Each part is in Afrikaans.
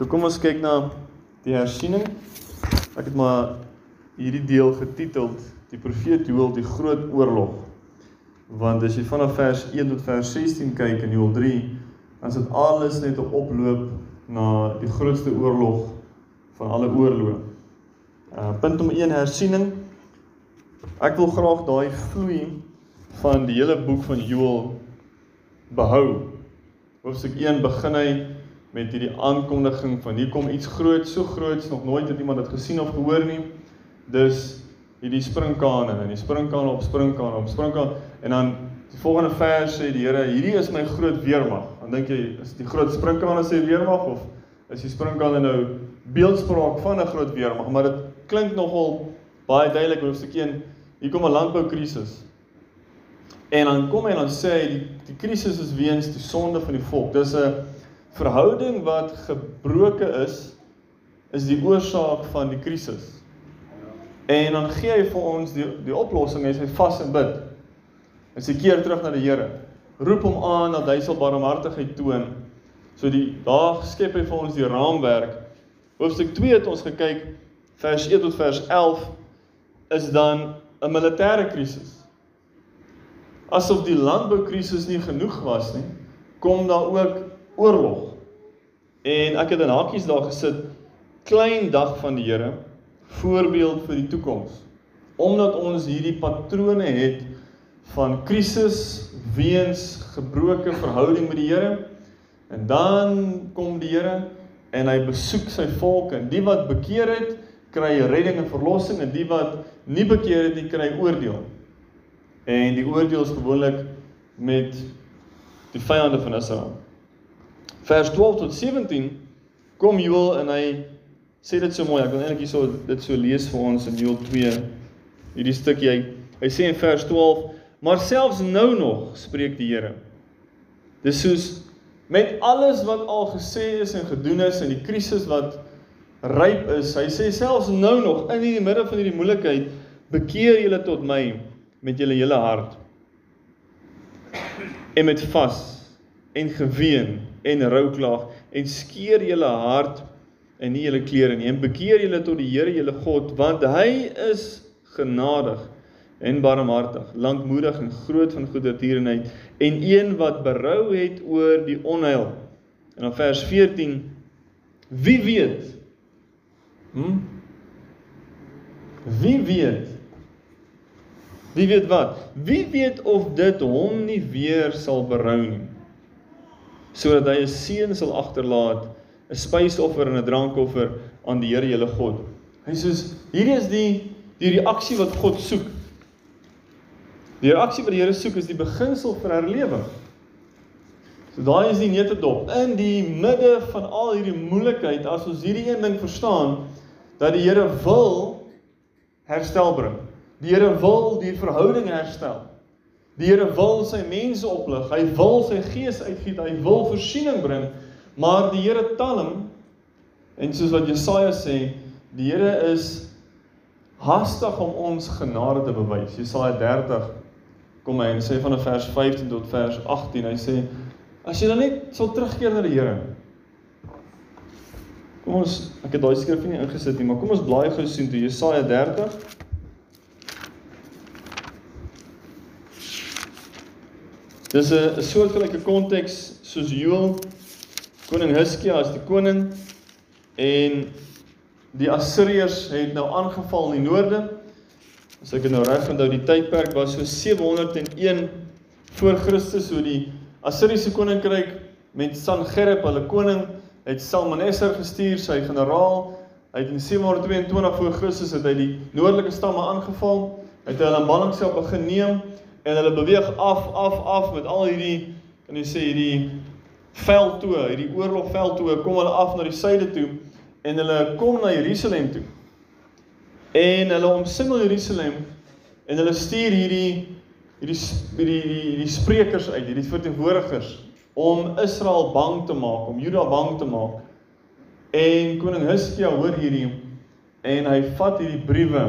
So kom ons kyk na die hersiening. Ek het maar hierdie deel getiteld die profeet Joël die groot oorlog. Want as jy vanaf vers 1 tot vers 16 kyk in Joël 3, dan is dit alles net 'n oploop na die grootste oorlog van alle oorloë. Uh punt nommer 1 hersiening. Ek wil graag daai vloei van die hele boek van Joël behou. Hoofstuk 1 begin hy met hierdie aankondiging van hier kom iets groot, so groot, nog nooit het iemand dit gesien of gehoor nie. Dis hierdie springkane en die springkane op springkane op springkane en dan die volgende vers sê die Here, hierdie is my groot weermag. Dan dink jy, is die groot springkane sê weermag of is die springkane nou beeldspraak van 'n groot weermag, maar dit klink nogal baie duidelik hoofstuk 1. Hier kom 'n landboukrisis. En dan kom hy en dan sê hy die die krisis is weens die sonde van die volk. Dis 'n verhouding wat gebroke is is die oorsaak van die krisis. En dan gee hy vir ons die die oplossing, hy sê vas en bid. En sy keer terug na die Here. Roep hom aan dat hy sal barmhartigheid toon. So die daar skep hy vir ons die raamwerk. Hoofstuk 2 het ons gekyk vers 1 tot vers 11 is dan 'n militêre krisis. Asof die landboukrisis nie genoeg was nie, kom daar ook oorlog. En ek het in hakies daar gesit klein dag van die Here voorbeeld vir die toekoms. Omdat ons hierdie patrone het van krisis weens gebroke verhouding met die Here en dan kom die Here en hy besoek sy volk en die wat bekeer het kry redding en verlossing en die wat nie bekeer het nie kry oordeel. En die oordeel is gewoonlik met die vyande van Israel. Vers 12 tot 17 kom Joël en hy sê dit so mooi. Ek wil eintlik hierso dit so lees vir ons in Joël 2. Hierdie stukkie hy hy sê in vers 12: "Maar selfs nou nog spreek die Here. Dis soos met alles wat al gesê is en gedoen is in die krisis wat ryp is. Hy sê selfs nou nog in die middel van hierdie moeilikheid bekeer julle tot my met julle hele hart en met vas en geween en rouklaag en skeer julle hart en nie julle klere nie en bekeer julle tot die Here julle God want hy is genadig en barmhartig lankmoedig en groot van goedertierenheid en een wat berou het oor die onheil. En dan vers 14 wie weet hm? Wie weet? Wie weet wat? Wie weet of dit hom nie weer sal berou nie sodat hy 'n seun sal agterlaat, 'n spysoffer en 'n drankoffer aan die Here julle God. Hy sê hierdie is die die reaksie wat God soek. Die reaksie wat die Here soek is die beginsel vir herlewing. So daai is die neutedop. In die midde van al hierdie moeilikheid, as ons hierdie een ding verstaan dat die Here wil herstel bring. Die Here wil die verhouding herstel. Die Here wil sy mense oplig. Hy wil sy gees uitgiet. Hy wil voorsiening bring. Maar die Here talm en soos wat Jesaja sê, die Here is haastig om ons genade te bewys. Jesaja 30 kom hy en sê van vers 15 tot vers 18. Hy sê as jy dan net sal terugkeer na die Here. Kom ons, ek het daai skrif nie ingesit nie, maar kom ons blaai gou sien toe Jesaja 30 Dis 'n soortgelyke konteks soos Joel koning Hizkia as die koning en die Assiriërs het nou aangeval in die noorde. As ek dit nou reg onthou, die tydperk was so 701 voor Christus, so die Assiriese koninkryk met Sanherib, hulle koning, het Salmaneser gestuur, sy generaal. Hy het in 722 voor Christus het hy die noordelike stamme aangeval. Hy het hulle in ballingskap begin neem en hulle beweeg af af af met al hierdie kan jy sê hierdie veld toe, hierdie oorlogveld toe, kom hulle af na die suide toe en hulle kom na Jerusalem toe. En hulle omsingel Jerusalem en hulle stuur hierdie hierdie hierdie die, die sprekers uit, hierdie verteenwoordigers om Israel bang te maak, om Juda bang te maak. En koning Hizkia hoor hierdie en hy vat hierdie briewe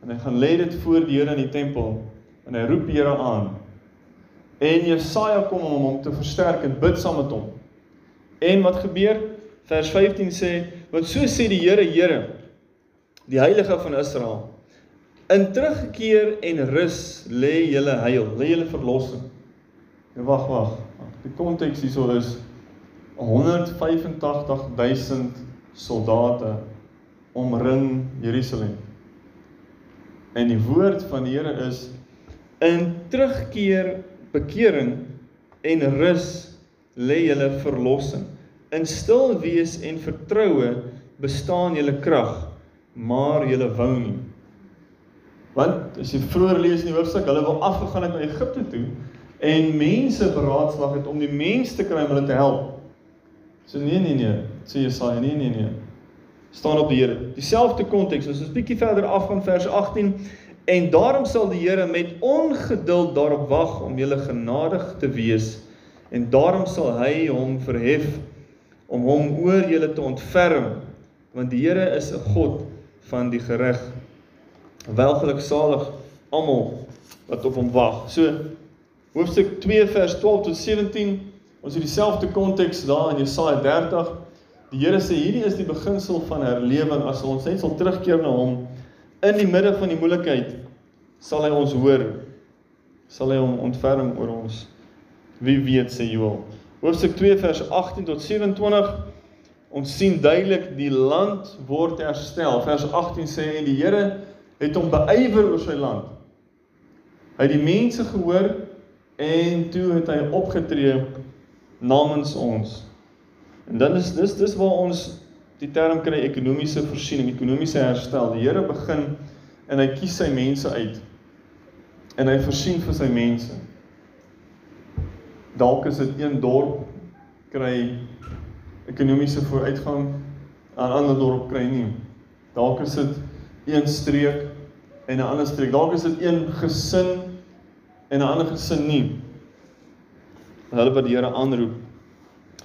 en hy gaan lê dit voor die Here in die tempel en hy roep die Here aan. En Jesaja kom om hom te versterk en bid saam met hom. En wat gebeur? Vers 15 sê, want so sê die Here, Here, die Heilige van Israel, in terugkeer en rus lê julle heil, lê julle verlossing. Ja wag, wag. Die konteks hierso is 185000 soldate omring Jerusalem. En die woord van die Here is in terugkeer, bekering en rus lê julle verlossing. In stil wees en vertroue bestaan julle krag, maar julle wou nie. Want as jy vroeër lees in die hoofstuk, hulle wil afgegaan het na Egipte toe en mense beraadslag het om die mense te kry om hulle te help. So nee nee nee, sê Jesaja, nee nee nee staan op die Here. Dieselfde konteks, as ons bietjie verder af van vers 18 en daarom sal die Here met ongeduld daarop wag om julle genadig te wees en daarom sal hy hom verhef om hom oor julle te ontferm want die Here is 'n God van die gereg. Welgeluksalig almal wat op hom wag. So hoofstuk 2 vers 12 tot 17 ons het dieselfde konteks daar in Jesaja 30 Die Here sê hierdie is die beginsel van herlewing as ons net sal terugkeer na hom in die midde van die moeilikheid sal hy ons hoor. Sal hy hom ontferm oor ons? Wie weet sê Joel hoofstuk 2 vers 18 tot 27 ons sien duidelik die land word herstel. Vers 18 sê en die Here het hom beywer oor sy land. Hy het die mense gehoor en toe het hy opgetree namens ons. En dan is dis dis waar ons die term kry ekonomiese voorsiening, ekonomiese herstel. Die Here begin en hy kies sy mense uit. En hy voorsien vir sy mense. Dalk is dit een dorp kry ekonomiese vooruitgang, 'n ander dorp kry nie. Dalk is dit een streek en 'n ander streek. Dalk is dit een gesin en 'n ander gesin nie. Hulle wat die Here aanroep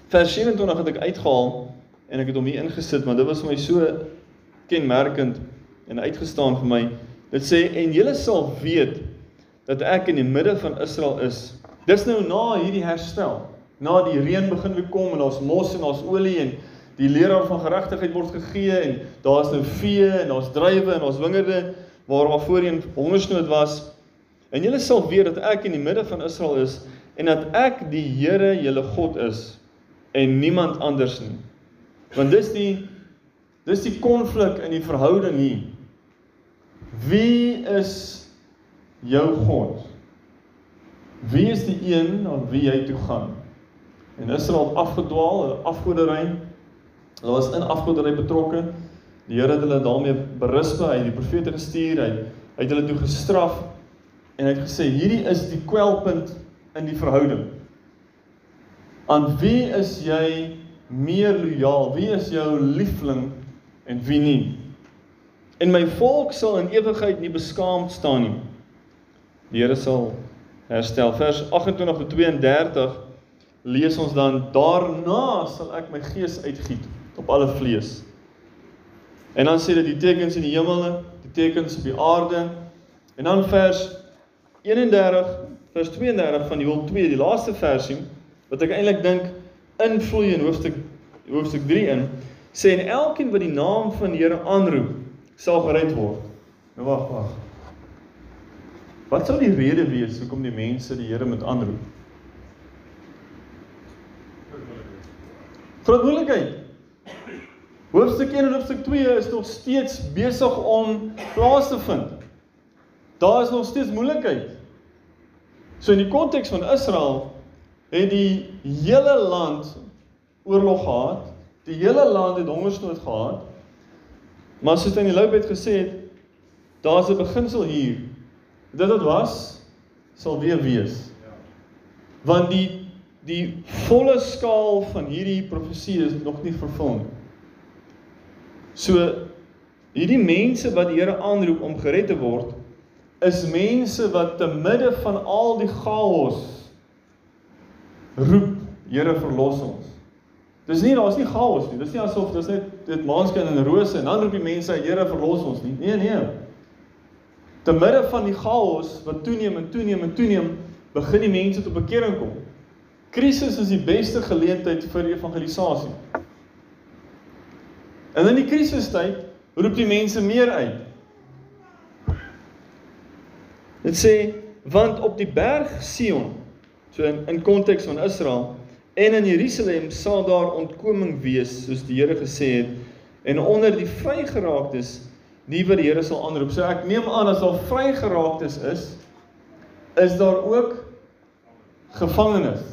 Vers 27 het ek uitgehaal en ek het hom hier ingesit, maar dit was vir my so kenmerkend en uitgestaan vir my. Dit sê en julle sal weet dat ek in die midde van Israel is. Dis nou na hierdie herstel. Na die reën begin weer kom en daar's mos en daar's olie en die leraar van geregtigheid word gegee en daar's nou vee en daar's druiwe en daar's wingerde waar waar voorheen hongersnood was. En julle sal weet dat ek in die midde van Israel is en dat ek die Here julle God is en niemand anders nie. Want dis die dis die konflik in die verhouding hier. Wie is jou God? Wie is die een na wie jy toe gaan? En Israel het afgedwaal, afgodery. Hulle was in afgodery betrokke. Die Here het hulle daarmee berus by, hy het die profete gestuur, hy hy het hulle toe gestraf en hy het gesê hierdie is die kwelpunt in die verhouding. Aan wie is jy meer lojaal? Wie is jou liefling en wie nie? En my volk sal in ewigheid nie beskaamd staan nie. Die Here sal herstel. Vers 28 tot 32 lees ons dan daarna sal ek my gees uitgiet op alle vlees. En dan sê dit die tekens in die hemele, die tekens op die aarde. En dan vers 31 vers 32 van Joël 2, die laaste versie wat ek eintlik dink invloei in hoofstuk hoofstuk 3 in sê en elkeen wat die naam van die Here aanroep sal gered word. Nou wag, wag. Wat sou die rede wees hoekom die mense die Here moet aanroep? Verantwoordelikheid. Hoofstuk 1 en hoofstuk 2 is nog steeds besig om plaas te vind. Daar is nog steeds moeilikheid. So in die konteks van Israel het die hele land oorlog gehad. Die hele land het hongersnood gehad. Maar soos in die loop het gesê daar's 'n beginsel hier. Dit wat was sal weer wees. Want die die volle skaal van hierdie profesie is nog nie vervul nie. So hierdie mense wat die Here aanroep om gered te word, is mense wat te midde van al die chaos roep Here verlos ons. Dis nie daar's nie chaos nie. Dis nie asof dis net dit maanskyn en rose en dan roep die mense Here verlos ons nie. Nee nee. Te midde van die chaos wat toeneem en toeneem en toeneem, begin die mense tot bekering kom. Krisis is die beste geleentheid vir evangelisasie. En in die krisistyd roep die mense meer uit. Dit sê want op die berg Sion, so in in konteks van Israel en in Jerusalem sal daar ontkoming wees soos die Here gesê het en onder die vrygeraaktes die wat die Here sal aanroep. So ek neem aan as daar vrygeraaktes is, is daar ook gevangenes.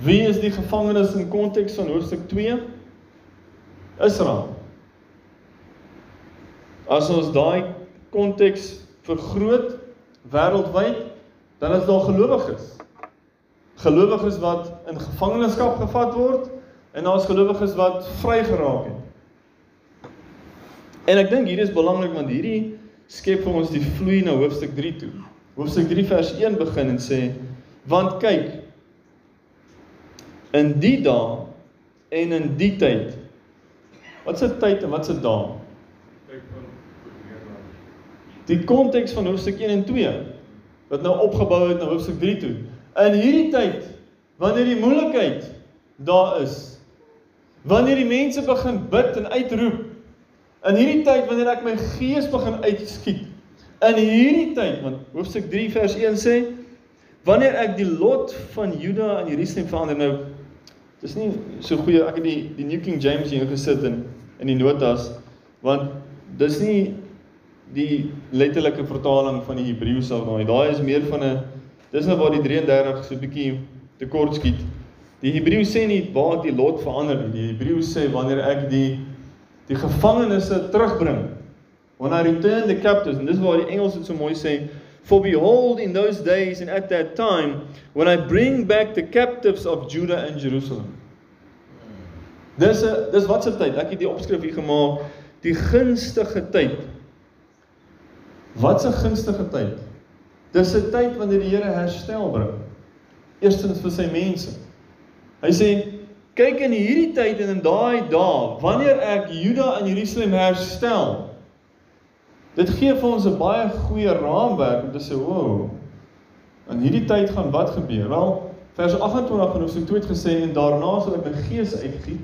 Wie is die gevangenes in konteks van hoofstuk 2? Israel. As ons daai konteks vergroot wêreldwyd, dan is daar gelowiges. Gelowiges wat in gevangenskap gevat word en daar's gelowiges wat vrygeraak het. En ek dink hier is belangrik want hierdie skep vir ons die vloei na hoofstuk 3 toe. Hoofstuk 3 vers 1 begin en sê want kyk in die dae en in die tyd wat se tyd en wat se dae die konteks van hoofstuk 1 en 2 wat nou opgebou het na hoofstuk 3 toe in hierdie tyd wanneer die moeilikheid daar is wanneer die mense begin bid en uitroep In hierdie tyd wanneer ek my gees begin uitskiet. In hierdie tyd want hoofstuk 3 vers 1 sê wanneer ek die lot van Juda en Jerusalem verander nou dis nie so goeie ek het die die New King James hier gesit in in die notas want dis nie die letterlike vertaling van die Hebreëus of daai daai is meer van 'n dis nou waar die 33 so 'n bietjie tekort skiet. Die Hebreëus sê nie waar die lot verander nie. Die Hebreëus sê wanneer ek die die gevangenes terugbring. When I return the captives and dis waar die Engels dit so mooi sê, for behold in those days and at that time when I bring back the captives of Judah and Jerusalem. Dis 'n dis wat se tyd? Ek het die opskrif hier gemaak, die gunstige tyd. Wat 'n gunstige tyd? Dis 'n tyd wanneer die Here herstel bring. Eerstens vir sy mense. Hy sê Kyk in hierdie tyd en in daai dae, wanneer ek Juda en Jerusalem herstel. Dit gee vir ons 'n baie goeie raamwerk om te sê, "Wow. In hierdie tyd gaan wat gebeur?" Wel, vers 28 van Hoofstuk 2 het gesê en daarna sal ek my gees uitgiet.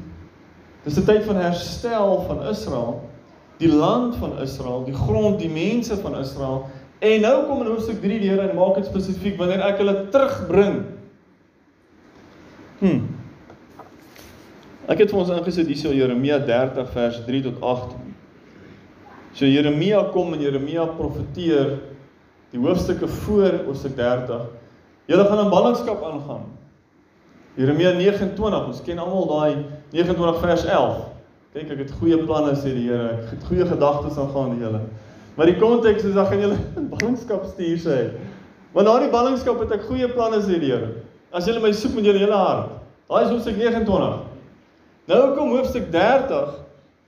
Dis 'n tyd van herstel van Israel, die land van Israel, die grond, die mense van Israel. En nou kom in Hoofstuk 3 die Here en maak dit spesifiek wanneer ek hulle terugbring. Hm. Ek het vir ons ingesit hierso Jeremia 30 vers 3 tot 8. So Jeremia kom en Jeremia profeteer die hoofstukke voor hoofstuk 30. Julle gaan in ballingskap aangaan. Jeremia 29, ons ken almal daai 29 vers 11. Kyk, ek het goeie planne sê die Here. Ek het goeie gedagtes aangaan die julle. Maar die konteks is dan gaan julle in ballingskap stuur sê. Want na die ballingskap het ek goeie planne sê die Here. As julle my soek met julle hele hart. Daai is hoofstuk 29. Nou kom hoofstuk 30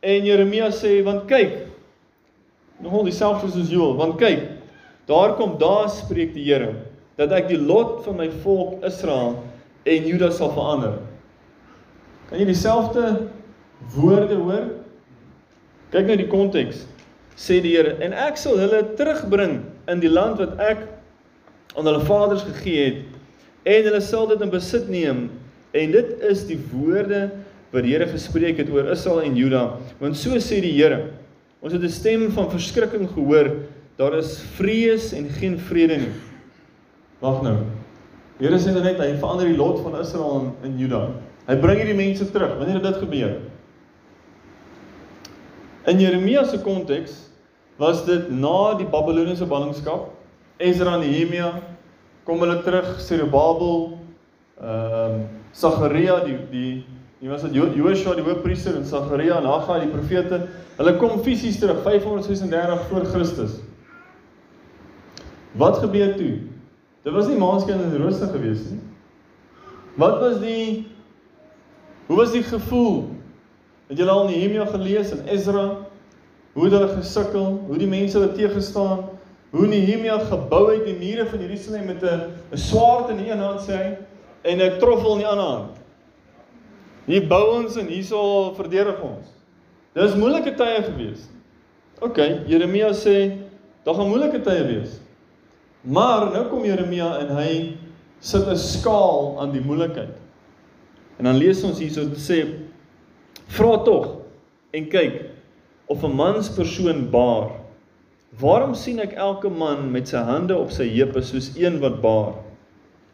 en Jeremia sê want kyk nogal dieselfde soos Joel want kyk daar kom daar spreek die Here dat ek die lot van my volk Israel en Juda sal verander. Kan jy dieselfde woorde hoor? Kyk nou die konteks. Sê die Here en ek sal hulle terugbring in die land wat ek aan hulle vaders gegee het en hulle sal dit in besit neem en dit is die woorde wat die Here gespreek het oor Israel en Juda. Want so sê die Here: Ons het 'n stem van verskrikking gehoor. Daar is vrees en geen vrede nie. Wag nou. Die Here sê net hy verander die lot van Israel en, en Juda. Hy bring hierdie mense terug. Wanneer het dit gebeur? In Jeremia se konteks was dit na die Babiloniese ballingskap. Ezra en Nehemia kom hulle terug, Zerubabel, ehm um, Sagaria die die Hier was dit Joshua die hoofpriester en Sagaria en Haggai die profete. Hulle kom fisies terug 536 voor Christus. Wat gebeur toe? Dit was nie maanskyn en rooster gewees nie. Wat was die Hoe was die gevoel? Het julle al Nehemia gelees en Ezra? Hoe hulle gesukkel? Hoe die mense hulle teëgestaan? Hoe Nehemia gebou het die mure van Jerusalem met 'n 'n swaard in die een hand sê hy en 'n troffel in die ander hand. Hier bou ons en hierso verdedig ons. Dis moeilike tye gewees. OK, Jeremia sê daar gaan moeilike tye wees. Maar nou kom Jeremia en hy sit 'n skaal aan die moeilikheid. En dan lees ons hierso dit sê Vra tog en kyk of 'n manspersoon baar. Waarom sien ek elke man met sy hande op sy heupe soos een wat baar?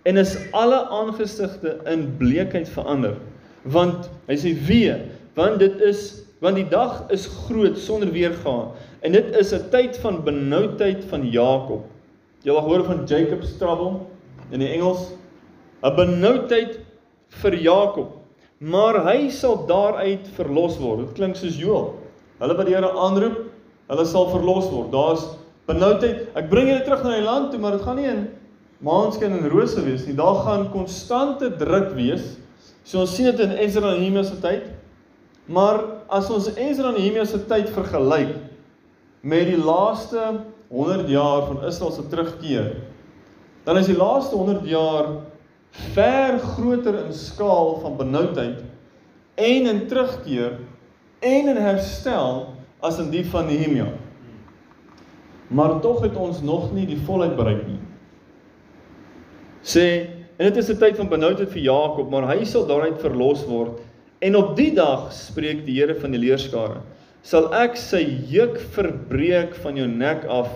En is alle aangesigte in bleekheid verander? Want hy sê wee, want dit is want die dag is groot sonder weergaan en dit is 'n tyd van benoudheid van Jakob. Jy al hoor van Jacob's trouble in die Engels? 'n Benoudheid vir Jakob. Maar hy sal daaruit verlos word. Dit klink soos Joël. Hulle wat die Here aanroep, hulle sal verlos word. Daar's benoudheid. Ek bring julle terug na die land toe, maar dit gaan nie in maanskyn en rose wees nie. Daar gaan konstante druk wees. So ons sien dit in Ezra en Nehemia se tyd. Maar as ons Ezra en Nehemia se tyd vergelyk met die laaste 100 jaar van Israel se terugkeer, dan is die laaste 100 jaar ver groter in skaal van benoudheid en in terugkeer en in herstel as in die van Nehemia. Maar tog het ons nog nie die volheid bereik nie. Sê, en dit is 'n tyd van benoudheid vir Jakob, maar hy sal daaruit verlos word. En op die dag spreek die Here van die leerskare, sal ek sy juk verbreek van jou nek af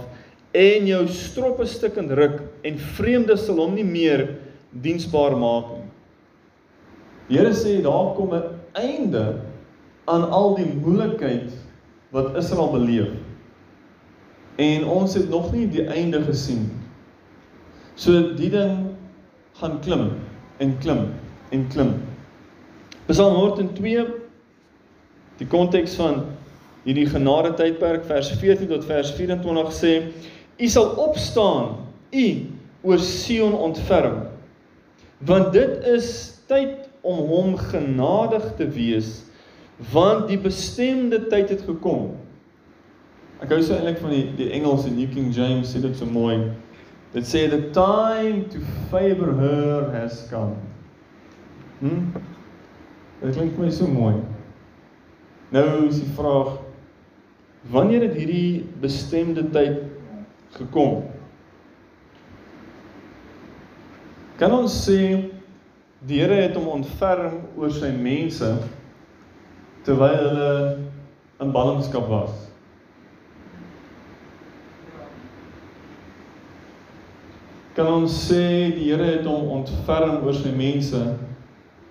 en jou stroppe stukkend ruk en vreemdes sal hom nie meer diensbaar maak nie. Die Here sê daar kom 'n einde aan al die moeilikheid wat Israel beleef. En ons het nog nie die einde gesien. So die ding gaan klim en klim en klim. Psalm 102 die konteks van hierdie genade tydperk vers 14 tot vers 24 sê: U sal opstaan, u oor Sion ontferm. Want dit is tyd om hom genadig te wees want die bestemde tyd het gekom. Ek hou so eintlik van die die Engels in New King James sê dit so mooi. Dit sê the time to favor her has come. Hm? Dit klink my so mooi. Nou is die vraag wanneer het hierdie bestemde tyd gekom? Kan ons sê die Here het hom ontferm oor sy mense terwyl hulle in ballingskap was. Kan ons sê die Here het hom ontferm oor sy mense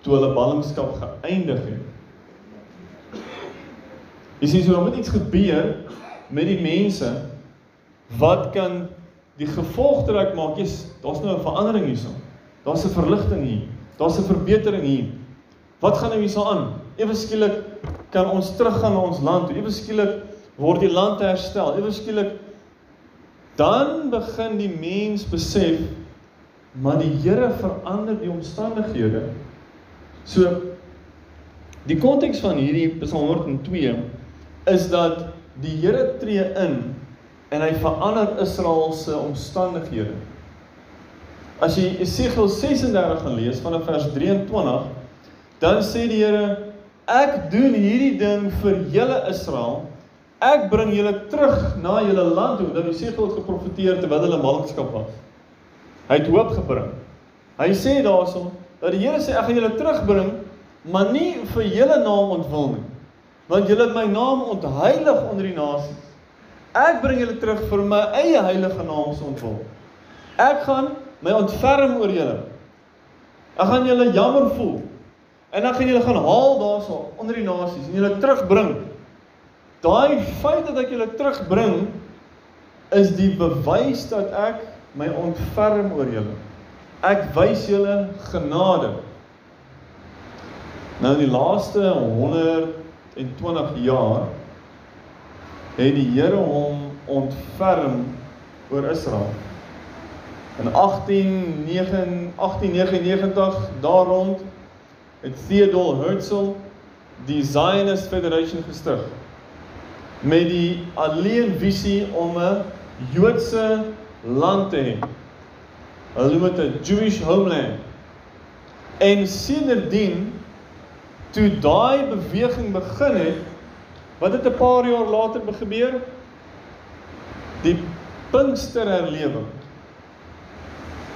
toe hulle ballingskap geëindig het. Jy sien so dan moet iets gebeur met die mense wat kan die gevolg trek maak jy's daar's nou 'n verandering hierso. Daar's 'n verligting hier. Daar's 'n verbetering hier. Wat gaan nou hierso aan? Ewe skielik kan ons teruggaan na ons land. Ewe skielik word die land herstel. Ewe skielik dan begin die mens besef maar die Here verander die omstandighede. So die konteks van hierdie Psalm 102 is dat die Here tree in en hy verander Israel se omstandighede. As jy Esegiel 36 gaan lees vanaf vers 23, dan sê die Here Ek doen hierdie ding vir julle Israel. Ek bring julle terug na julle land toe. Dat Jesegiel het geprofeteer terwyl hulle ballingskap was. Hy het hoop gebring. Hy sê daarson dat die Here sê ek gaan julle terugbring, maar nie vir julle naam ontwil nie. Want julle het my naam ontheilig onder die nasies. Ek bring julle terug vir my eie heilige naam se ontwil. Ek gaan my ontferm oor julle. Ek gaan julle jammer voel. En dan gaan julle gaan haal daarso onder die nasies en julle terugbring. Daai feit dat ek julle terugbring is die bewys dat ek my ontferm oor julle. Ek wys julle genade. Nou in die laaste 120 jaar het die Here hom ontferm oor Israel. In 1899 daar rond het Theodore Herzl die Zionist Federation gestig met die alleen visie om 'n Joodse land te hê. Hulle noem dit 'n Jewish homeland. En sedertdien toe daai beweging begin het, wat het 'n paar jaar later gebeur? Die Pinksterherlewing.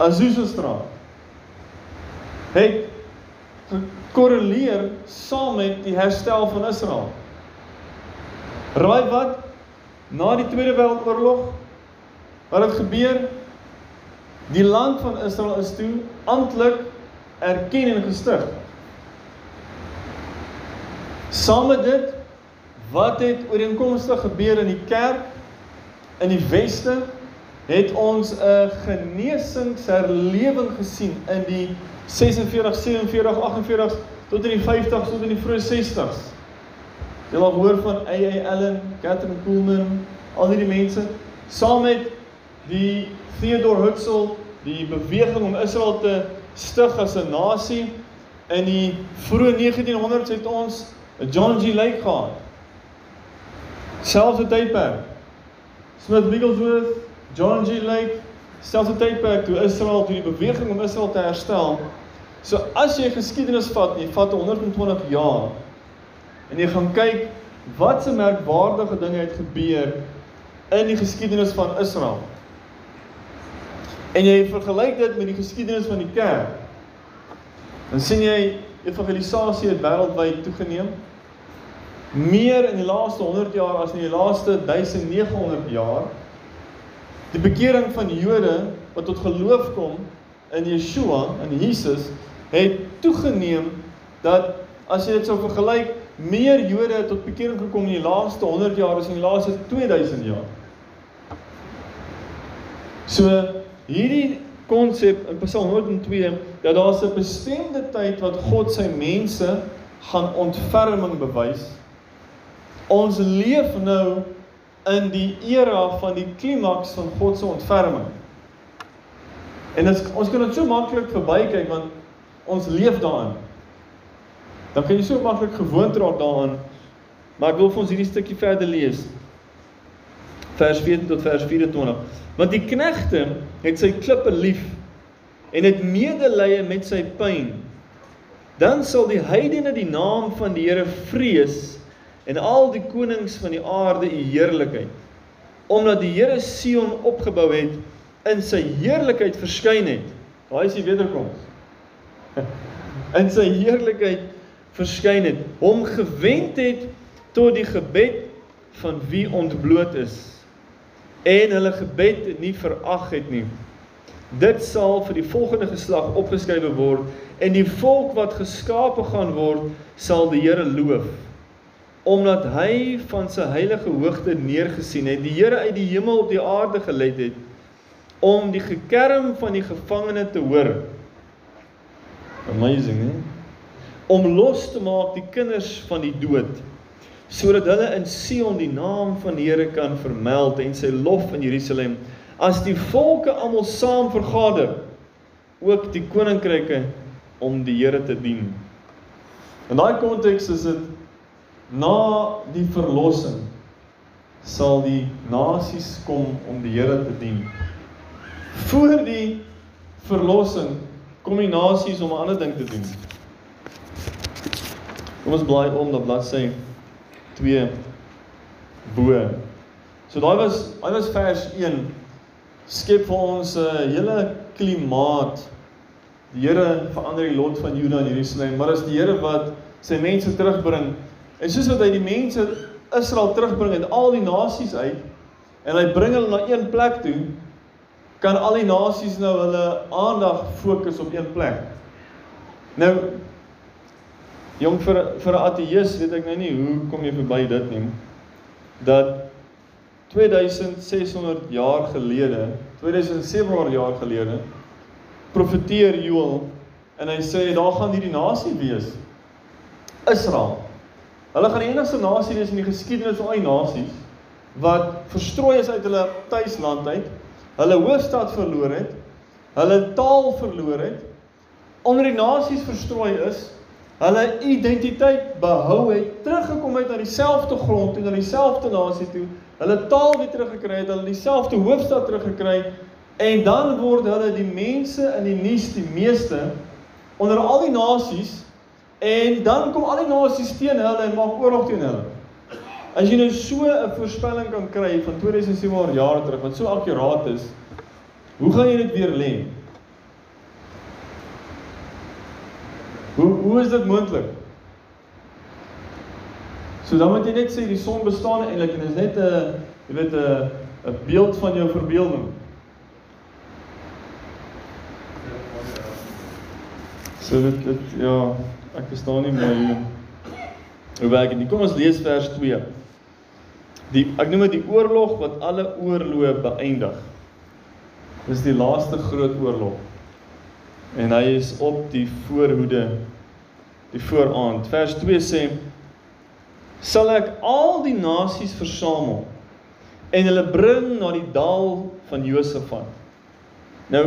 Azusa Straat het gekorreleer saam met die herstel van Israel. Raai wat? Na die Tweede Wêreldoorlog wat het gebeur? Die land van Israel is toe amptelik erken en gestig. Saam met dit wat het ooreenkomstig gebeur in die kerk in die weste het ons 'n genesingsherlewing gesien in die 46, 47, 48 tot in die 50s tot in die vroeë 60s. Jy het al gehoor van A.A. Allen, Catherine Kuhlman, al hierdie mense saam met die Theodore Herzl, die beweging om Israel te stig as 'n nasie in die vroeë 1900s het ons John G. Lake gehad. Selfde tydperk. Smith Wigglesworth, John G. Lake, selfde tydperk toe Israel toe die beweging om Israel te herstel. So as jy geskiedenis vat, jy vat 120 jaar en jy gaan kyk wat se merkwaardige dinge het gebeur in die geskiedenis van Israel. En jy vergelyk dit met die geskiedenis van die kerk. Dan sien jy evangelisasie het wêreldwyd toegeneem. Meer in die laaste 100 jaar as in die laaste 1900 jaar. Die bekering van Jode wat tot geloof kom in Yeshua, in Jesus, het toegeneem dat as jy dit sou vergelyk, meer Jode het tot bekering gekom in die laaste 100 jaar as in die laaste 2000 jaar. So hierdie konsep in Psalm 102 dat daar 'n bestemde tyd wat God sy mense gaan ontferming bewys. Ons leef nou in die era van die klimaks van God se ontferming. En dit ons kan dit so maklik verbykyk want ons leef daarin. Dan kan jy so maklik gewoond raak daaraan. Maar ek wil vir ons hierdie stukkie verder lees. Vers 14 tot vers 24. Want die knegte het sy klippe lief en het medelee met sy pyn. Dan sal die heidene die naam van die Here vrees en al die konings van die aarde u heerlikheid omdat die Here Sion opgebou het in sy heerlikheid verskyn het. Daai is die wederkoms in sy heerlikheid verskyn het. Hom gewend het tot die gebed van wie ontbloot is. En hulle gebed nie verag het nie. Dit sal vir die volgende geslag opgeskrywe word en die volk wat geskape gaan word sal die Here loof omdat hy van sy heilige hoogte neergesien het, die Here uit die hemel op die aarde gelei het om die gekerm van die gevangene te hoor. Amazing, hè? Om los te maak die kinders van die dood sodat hulle in Sion die naam van die Here kan vermeld en sy lof in Jerusalem as die volke almal saam vergader ook die koninkryke om die Here te dien. In daai konteks is dit na die verlossing sal die nasies kom om die Here te dien. Voor die verlossing kom die nasies om 'n ander ding te doen. Kom ons blaai om na bladsy 2 bo. So daai was daai was vers 1 skep vir ons 'n uh, hele klimaat. Die Here verander die lot van Juda en Jerusalem, maar as die Here wat sy mense terugbring En soos wat hy die mense Israel terugbring uit al die nasies uit en hy bring hulle na een plek toe, kan al die nasies nou hulle aandag fokus op een plek. Nou jong vir vir 'n ateïs weet ek nou nie hoe kom jy verby dit nie. Dat 2600 jaar gelede, 2700 jaar gelede profeteer Joël en hy sê daar gaan hierdie nasie wees. Israel Hulle gaan die enigste nasie wees in die geskiedenis van al die nasies wat verstrooi is uit hulle tuisland uit, hulle hoofstad verloor het, hulle taal verloor het, onder die nasies verstrooi is, hulle identiteit behou het, teruggekom het na dieselfde grond toe, na dieselfde nasie toe, hulle taal weer teruggekry het, hulle dieselfde hoofstad teruggekry en dan word hulle die mense in die nuus die meeste onder al die nasies En dan kom al die nasies teen hulle en maak oorlog teen hulle. As jy nou so 'n voorspelling kan kry van 2700 jaar terug wat so akkuraat is, hoe gaan jy dit weer lê? Hoe hoe is dit moontlik? So dan moet jy net sê die son bestaan eintlik en is net 'n jy weet 'n 'n beeld van jou verbeelding. So dit dit ja, ek verstaan nie mooi hoe hoe werk dit nie. Kom ons lees vers 2. Die ek noem dit die oorlog wat alle oorloë beëindig. Dis die laaste groot oorlog. En hy is op die voorhoede die vooraand. Vers 2 sê sal ek al die nasies versamel en hulle bring na die dal van Josafat. Nou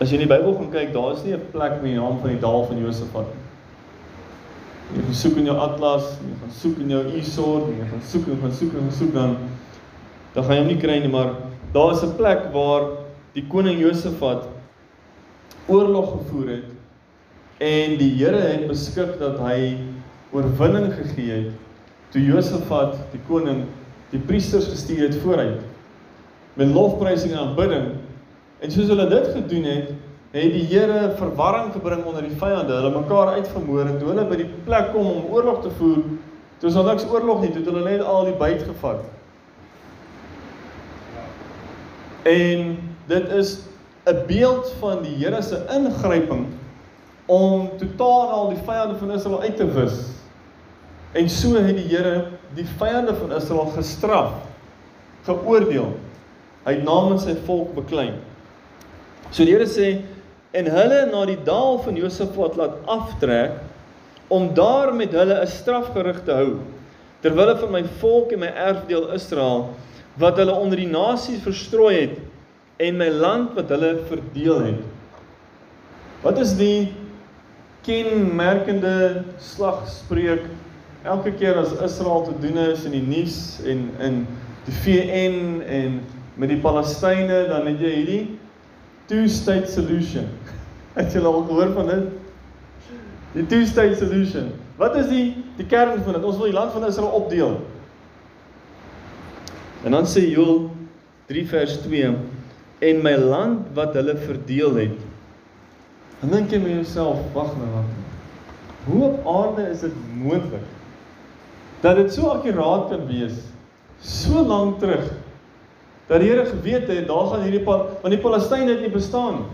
as jy in die Bybel gaan kyk, daar is nie 'n plek met die naam van die dal van Josafat nie. Jy gaan soek in jou atlas, jy gaan soek in jou e-sword, jy gaan soek en gaan soek en gaan soek dan dan gaan jy hom nie kry nie, maar daar is 'n plek waar die koning Josafat oorlog gevoer het en die Here het beskik dat hy oorwinning gegee het toe Josafat die koning die priesters gestuur het vooruit met lofprysing en aanbidding en soos hulle dit gedoen het het die Here verwarring gebring onder die vyande hulle mekaar uitvermoor en toe hulle by die plek kom om oorlog te voer toe is daar niks oorlog nie toe het hulle net al die byt gevat en dit is 'n beeld van die Here se ingryping om totaal al die vyande van Israel uit te wis. En so het die Here die vyande van Israel gestraf, geoordeel. Hy het namens sy volk beklein. So die Here sê en hulle na die dal van Josafat laat aftrek om daar met hulle 'n strafgerig te hou ter wille van my volk en my erfdeel Israel wat hulle onder die nasies verstrooi het en my land wat hulle verdeel het. Wat is die kenmerkende slagspreuk elke keer as Israel te doen is in die nuus en in die VN en met die Palestynë dan het jy hierdie two state solution. Het jy al gehoor van dit? Die two state solution. Wat is die die kern van dit? Ons wil die land van Israel opdeel. En dan sê Joel 3 vers 2 en my land wat hulle verdeel het Dan dink jy met jouself, wag nou wag. Hoe op aarde is dit moontlik dat dit so akkuraat kan wees so lank terug dat die Here geweet het daar gaan hierdie want die Palestynë het nie bestaan nie.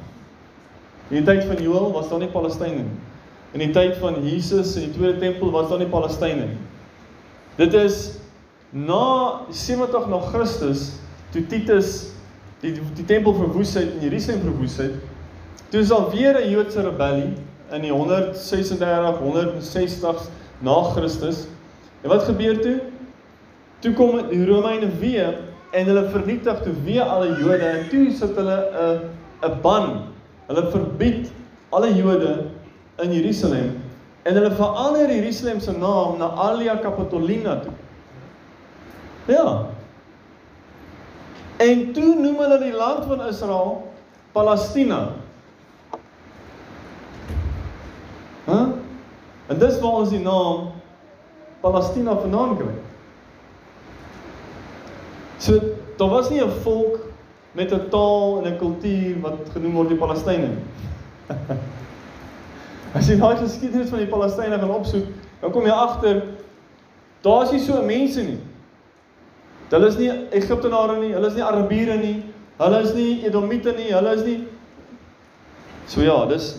In die tyd van Joël was daar nie Palestynë nie. In die tyd van Jesus in die tweede tempel was daar nie Palestynë nie. Dit is na 70 na Christus toe Titus die die tempel verwoes het en Jerusalem verwoes het Toe is daar weer 'n Joodse rebellie in die 136 160s na Christus. En wat gebeur toe? Toe kom die Romeine weer en hulle vernietig toe weer alle Jode en toe sit hulle 'n 'n ban. Hulle verbied alle Jode in Jerusalem en hulle verander Jerusalem se naam na Alia Capitolina toe. Ja. En toe noem hulle die land van Israel Palestina. Hæ? En dis waar ons die naam Palestina vandaan kry. So daar was nie 'n volk met 'n taal en 'n kultuur wat genoem word die Palestynë nie. As jy daai geskiedenis van die Palestynë gaan opsoek, dan kom jy agter daar is nie so mense nie. Hulle is nie Egiptenare nie, hulle is nie Arabiere nie, hulle is nie Edomite nie, hulle is nie So ja, dis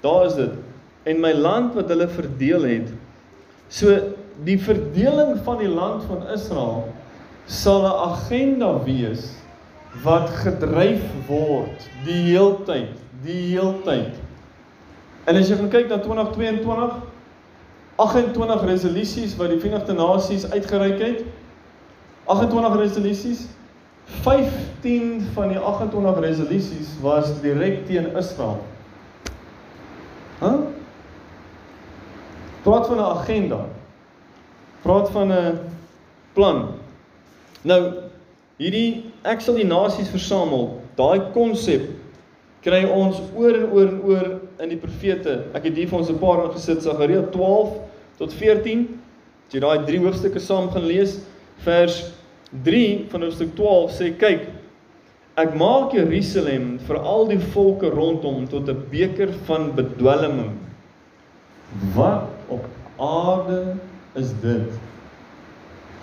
daar is dit en my land wat hulle verdeel het. So die verdeling van die land van Israel sal 'n agenda wees wat gedryf word die heeltyd, die heeltyd. En as jy gaan kyk na 2022 28 resolusies wat die Verenigde Nasies uitgereik het. 28 resolusies. 15 van die 28 resolusies was direk teen Israel. Hæ? Huh? Praat van 'n agenda. Praat van 'n plan. Nou hierdie ek sal die nasies versamel. Daai konsep kry ons oor en oor en oor in die profete. Ek het hier vir ons 'n paar ingesit Sagaria 12 tot 14. As jy daai drie hoofstukke saam gaan lees, vers 3 van hoofstuk 12 sê kyk Ek maak Jerusalem vir al die volke rondom tot 'n beker van bedwelming. Wat op aarde is dit?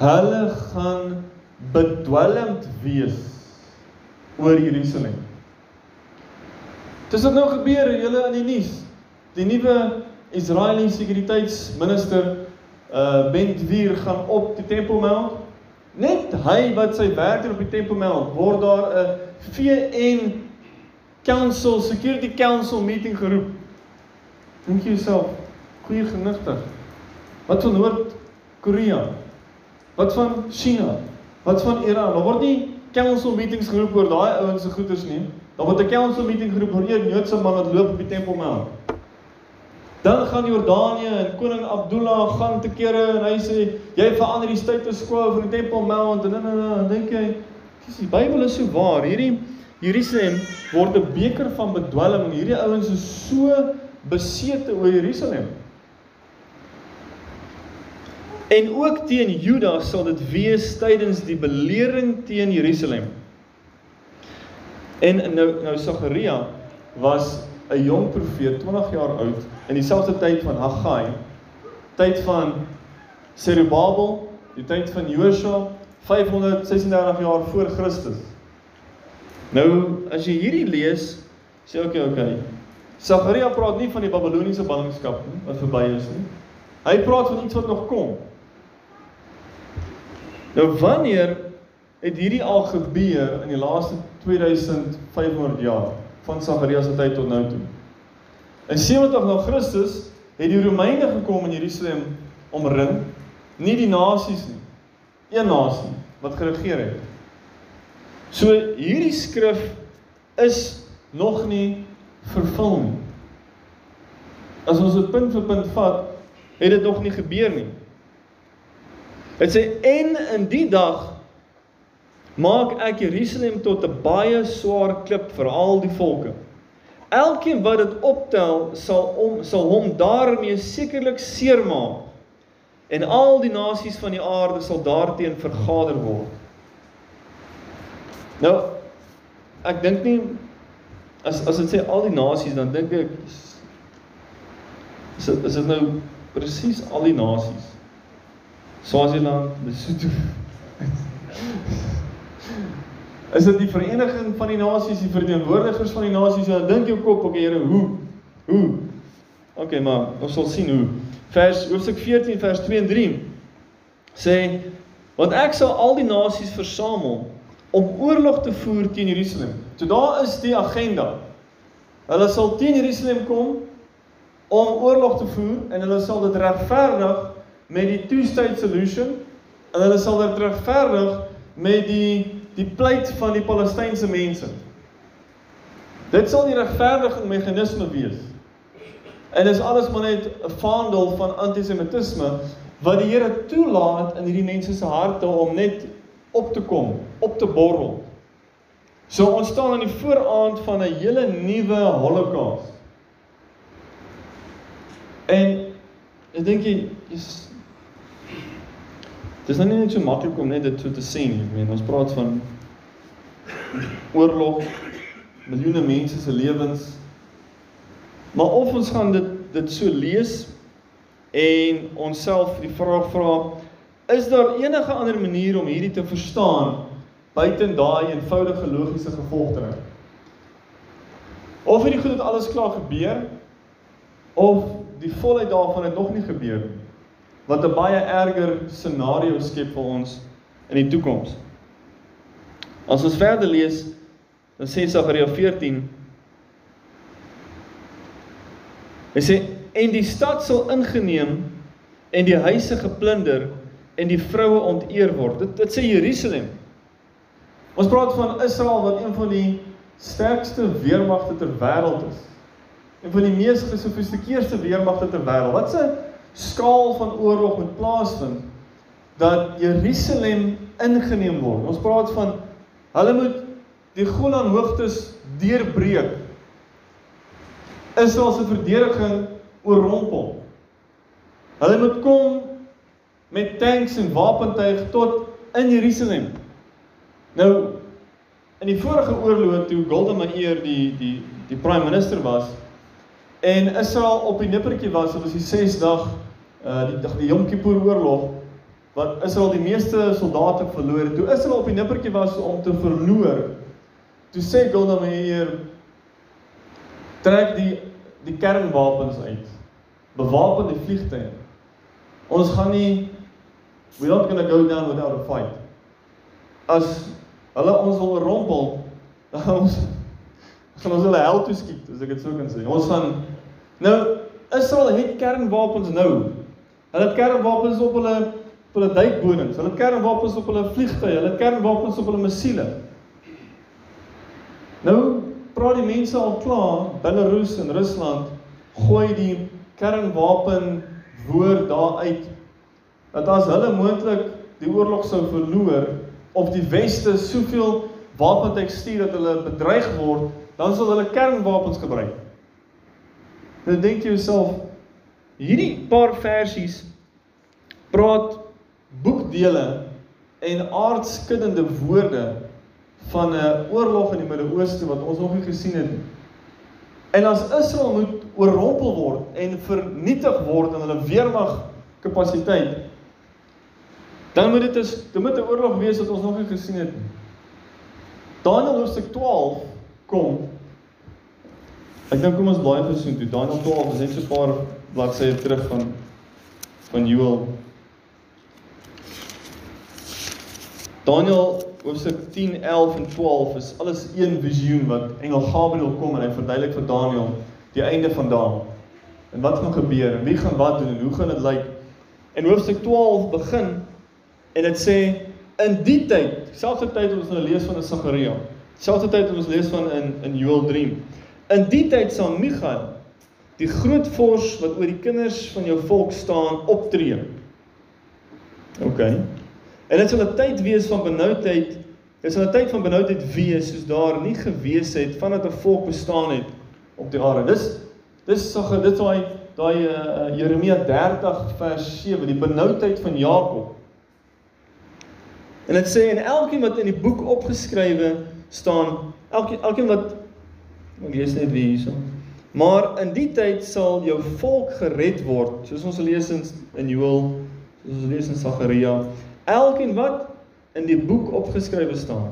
Hulle gaan bedwelmd wees oor Jerusalem. Dis wat nou gebeur julle in die nuus. Die nuwe Israeliese sekuriteitsminister uh Ben Gvir gaan op die Tempelmount. Net hy wat sy werk doen op die Tempelmount, word daar 'n VN Council Security Council meeting geroep. Dink jouself, goeie genigter. Wat van Noord-Korea? Wat van China? Wat van Iran? Daar word nie council meetings geroep oor daai ouens se goeders nie. Daar word 'n council meeting geroep oor 'n Joodse man wat loop op die Tempelmount. Dan gaan Jordanië en koning Abdullah gaan te kere en hy sê jy verander die status quo van die Temple Mount en dan dan dink jy dis die Bybel is so waar. Hierdie Jerusalem word 'n beker van bedwelming. Hierdie ouens is so besete oor Jerusalem. En ook teen Juda sal dit wees tydens die belering teen Jerusalem. En nou nou Sagaria was 'n jong profeet, 20 jaar oud, in dieselfde tyd van Haggai, tyd van Zerubabel, die tyd van Josua, 536 jaar voor Christus. Nou, as jy hierdie lees, sê ek okay, okay. Sagaria praat nie van die Babiloniese ballingskap nie wat verby is nie. Hy praat van iets wat nog kom. Nou wanneer het hierdie al gebeur in die laaste 2500 jaar? van Sagaria se tyd tot nou toe. In 70 na Christus het die Romeine gekom in Jerusalem omring, nie die nasies nie. Een nasie wat geregeer het. So hierdie skrif is nog nie vervul nie. As ons dit punt vir punt vat, het dit nog nie gebeur nie. Dit sê en in die dag maak ek Jerusalem tot 'n baie swaar klip vir al die volke. Elkeen wat dit optel, sal om sal hom daarmee sekerlik seermaak. En al die nasies van die aarde sal daarteen vergader word. Nou ek dink nie as as dit sê al die nasies dan dink ek is dit is dit nou presies al die nasies. Swaziland, Lesotho. Is dit die vereniging van die nasies, die verteenwoordigers van die nasies? Dan dink jou kop, okay Here, hoe? Hoe? Okay, maar ons sal sien hoe. Vers hoofstuk 14 vers 2 en 3 sê want ek sal al die nasies versamel om oorlog te voer teen Jerusalem. So daar is die agenda. Hulle sal teen Jerusalem kom om oorlog te voer en hulle sal dit regverdig met die two-state solution en hulle sal dit regverdig met die die pleit van die Palestynse mense. Dit sal die regverdiging meganisme wees. En dis alles maar net 'n vaandel van antisemitisme wat die Here toelaat in hierdie mense se harte om net op te kom, op te borrel. So ons staan aan die vooraand van 'n hele nuwe Holocaust. En ek dink jy is Dis nou nie net so maklik om net dit so te sê nie. Ek meen ons praat van oorlog, miljoene mense se lewens. Maar of ons gaan dit dit so lees en onsself die vraag vra, is daar enige ander manier om hierdie te verstaan buite daai eenvoudige logiese gevolgtrekking? Of hierdie goed het alles klaar gebeur of die volheid daarvan het nog nie gebeur nie wat 'n baie erger scenario skep vir ons in die toekoms. As ons verder lees, dan sê Sagaria 14 Hy sê en die stad sal ingeneem en die huise geplunder en die vroue onteer word. Dit dit sê Jerusalem. Ons praat van Israel wat een van die sterkste weermagte ter wêreld is. Een van die mees gesofistikeerde weermagte ter wêreld. Wat 'n skaal van oorlog moet plaasvind dat Jerusalem ingeneem word. Ons praat van hulle moet die Golan hoogtes deurbreek. Israel se verdediging oorrompel. Hulle moet kom met tanks en wapentuig tot in Jerusalem. Nou in die vorige oorlog toe Golda Meir die die die prime minister was en Israel op die nippertjie was, dit was die 6 dag uh die dag die Yom Kippur oorlog wat Israel die meeste soldate verloor het. Toe Israel op die nippertjie was om te verloor, toe sê Golda Meir trek die die kernwapens uit. Bewapen die vliegtuie. Ons gaan nie we're not going to go down without a fight. As hulle ons wil rompel, dan ons gaan ons hulle hel toe skiet, as ek dit sou kan sê. Ons gaan nou Israel het kernwapens nou. Hulle het kernwapens op hulle op hulle duikbonings. Hulle het kernwapens op hulle vliegtuie, hulle het kernwapens op hulle missiele. Nou praat die mense al klaar, Belarus en Rusland gooi die kernwapen woord daar uit dat as hulle moontlik die oorlog sou verloor of die weste soveel wapentech stuur dat hulle bedreig word, dan sal hulle kernwapens gebruik. Nou dink jy jouself hierdie paar versies praat boekdele en aardskuddende woorde van 'n oorlog in die Midde-Ooste wat ons nog nie gesien het nie. En as Israel moet oorrompel word en vernietig word in hulle weermag kapasiteit, dan moet dit is dit moet 'n oorlog wees wat ons nog nie gesien het nie. Daniël hoofstuk 12 kom. Ek dink kom ons blaai so toe. Daniël 12 is net so 'n paar bladsye terug van van Joel. Daniël hoofstuk 10, 11 en 12 is alles een visioen wat engel Gabriël kom en hy verduidelik vir Daniël die einde van dae. En wat gaan gebeur wie gaan wat doen en hoe gaan dit lyk? En hoofstuk 12 begin en dit sê in die tyd, selfde tyd wat ons nou lees van in Sagaria, selfde tyd wat ons lees van in in Joël 3. In die tyd sal Michael die groot vors wat oor die kinders van jou volk staan optree. OK. En dit sal 'n tyd wees van benoudheid. Dit sal 'n tyd van benoudheid wees soos daar nie gewees het vandat 'n volk bestaan het op die aarde. Dis dis so dit daai daai uh, Jeremia 30 vers 7, die benoudheid van Jakob. En dit sê en elkeen wat in die boek opgeskrywe staan, elkeen elkeen wat lees net wie hierso. Maar in die tyd sal jou volk gered word, soos ons lees in in Joël, soos ons lees in Sagaria. Elkeen wat in die boek opgeskrywe staan.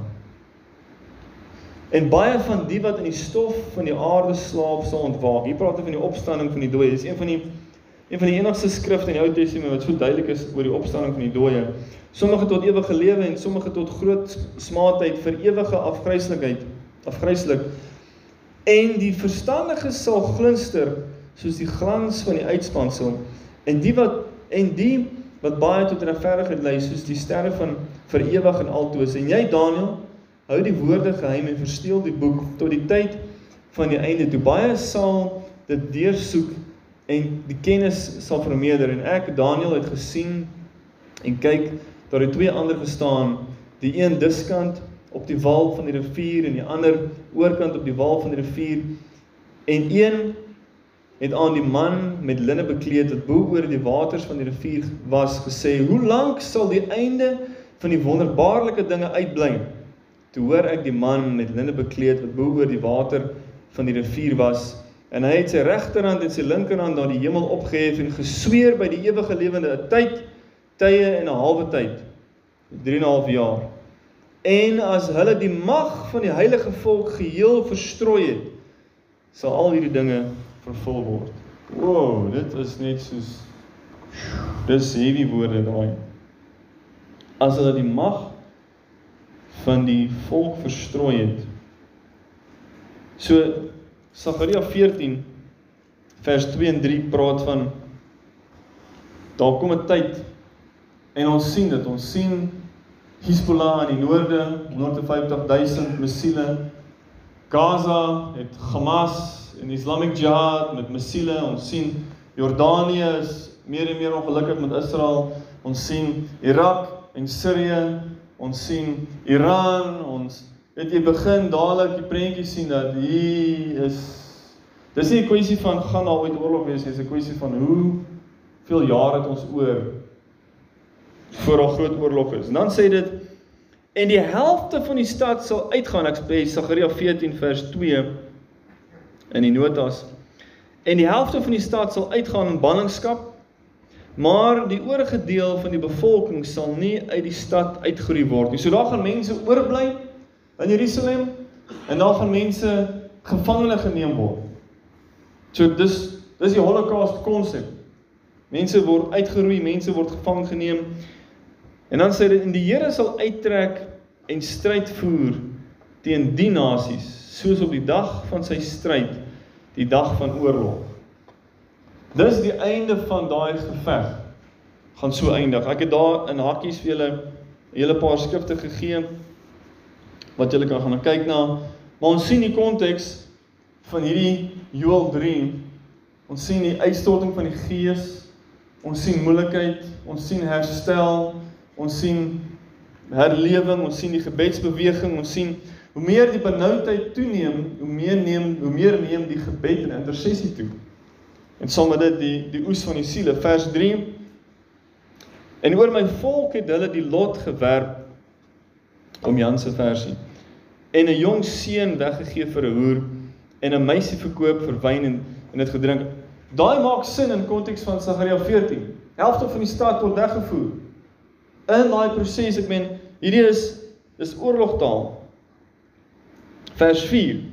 En baie van die wat in die stof van die aarde slaap sal ontwaak. Hier praat hy van die opstanding van die dooie. Dis een van die een van die enigste skrifte in die Ou Testament wat so duidelik is oor die opstanding van die dooie. Sommige tot ewige lewe en sommige tot groot smaadheid vir ewige afgryslikheid, afgryslik. En die verstandiges sal glinster soos die glans van die uitspansel. En die wat en die wat baie tot regverdigheid lei soos die sterre van vir ewig en altoos. En jy Daniël hou die woorde geheim en versteel die boek tot die tyd van die einde toe. Baie sal dit deursoek en die kennis sal vermeerder. En ek Daniël het gesien en kyk daar het twee ander gestaan. Die een diskant op die wal van die rivier en die ander oorkant op die wal van die rivier en een het aan die man met linne bekleed wat bo oor die waters van die rivier was gesê: "Hoe lank sal die einde van die wonderbaarlike dinge uitbly?" Toe hoor ek die man met linne bekleed wat bo oor die water van die rivier was, en hy het sy regterhand en sy linkerhand na die hemel opgehef en gesweer by die ewige lewende 'n tyd, tye en 'n halwe tyd, 3 en 'n half jaar. En as hulle die mag van die heilige volk geheel verstrooi het, sal al hierdie dinge vervul word. Wow, dit is net soos dis heavy woorde daai. As hulle die mag van die volk verstrooi het. So Sagaria 14 vers 2 en 3 praat van daar kom 'n tyd en ons sien dit, ons sien Hezbollah in die noorde, 150 000 missiele. Gaza het Hamas en Islamic Jihad met missiele. Ons sien Jordanië is meer en meer ongelukkig met Israel. Ons sien Irak en Sirië. Ons sien Iran. Ons weet jy begin dadelik die prentjie sien dat hier is dis nie 'n kwessie van gaan daar ooit oorlog wees nie, dis 'n kwessie van hoe veel jare het ons oor voor 'n groot oorlog is. En dan sê dit En die helfte van die stad sal uitgaan. Ek sê Sagaria 14 vers 2 in die notas. En die helfte van die stad sal uitgaan in ballingskap. Maar die oorige deel van die bevolking sal nie uit die stad uitgeroei word nie. So daar gaan mense oorbly in Jerusalem en daar gaan mense gevangene geneem word. So dis dis die Holocaust konsep. Mense word uitgeroei, mense word gevang geneem. En dan sê dit en die Here sal uittrek en stryd voer teen die nasies soos op die dag van sy stryd, die dag van oorlog. Dis die einde van daai geveg gaan so eindig. Ek het daar in hakkies vir julle 'n hele paar skrifte gegee wat julle kan gaan kyk na. Maar ons sien die konteks van hierdie Joel 3. Ons sien die uitstorting van die Gees. Ons sien moeilikheid, ons sien herstel, ons sien herlewing, ons sien die gebedsbeweging, ons sien hoe meer die benoudheid toeneem, hoe meer neem hoe meer neem die gebed en intersessie toe. En saam met dit die die oes van die siele vers 3 En oor my volk het hulle die lot gewerp om Jan se versie en 'n jong seun weggegee vir 'n hoer en 'n meisie verkoop vir wyn en en dit gedrink. Daai maak sin in konteks van Sagaria 14. Helfte van die stad word weggevoer. In daai proses, ek meen, hierdie is dis oorlogtaal. Vers 4.